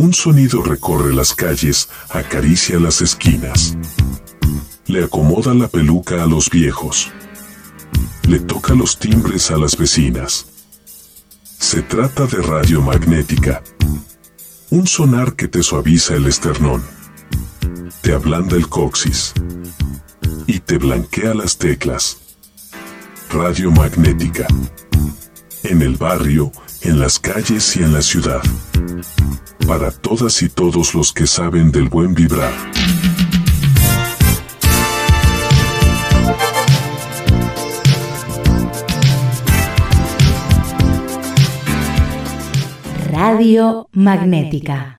Un sonido recorre las calles, acaricia las esquinas. Le acomoda la peluca a los viejos. Le toca los timbres a las vecinas. Se trata de radio magnética. Un sonar que te suaviza el esternón. Te ablanda el coxis. Y te blanquea las teclas. Radio magnética. En el barrio, en las calles y en la ciudad. Para todas y todos los que saben del buen vibrar. Radio Magnética.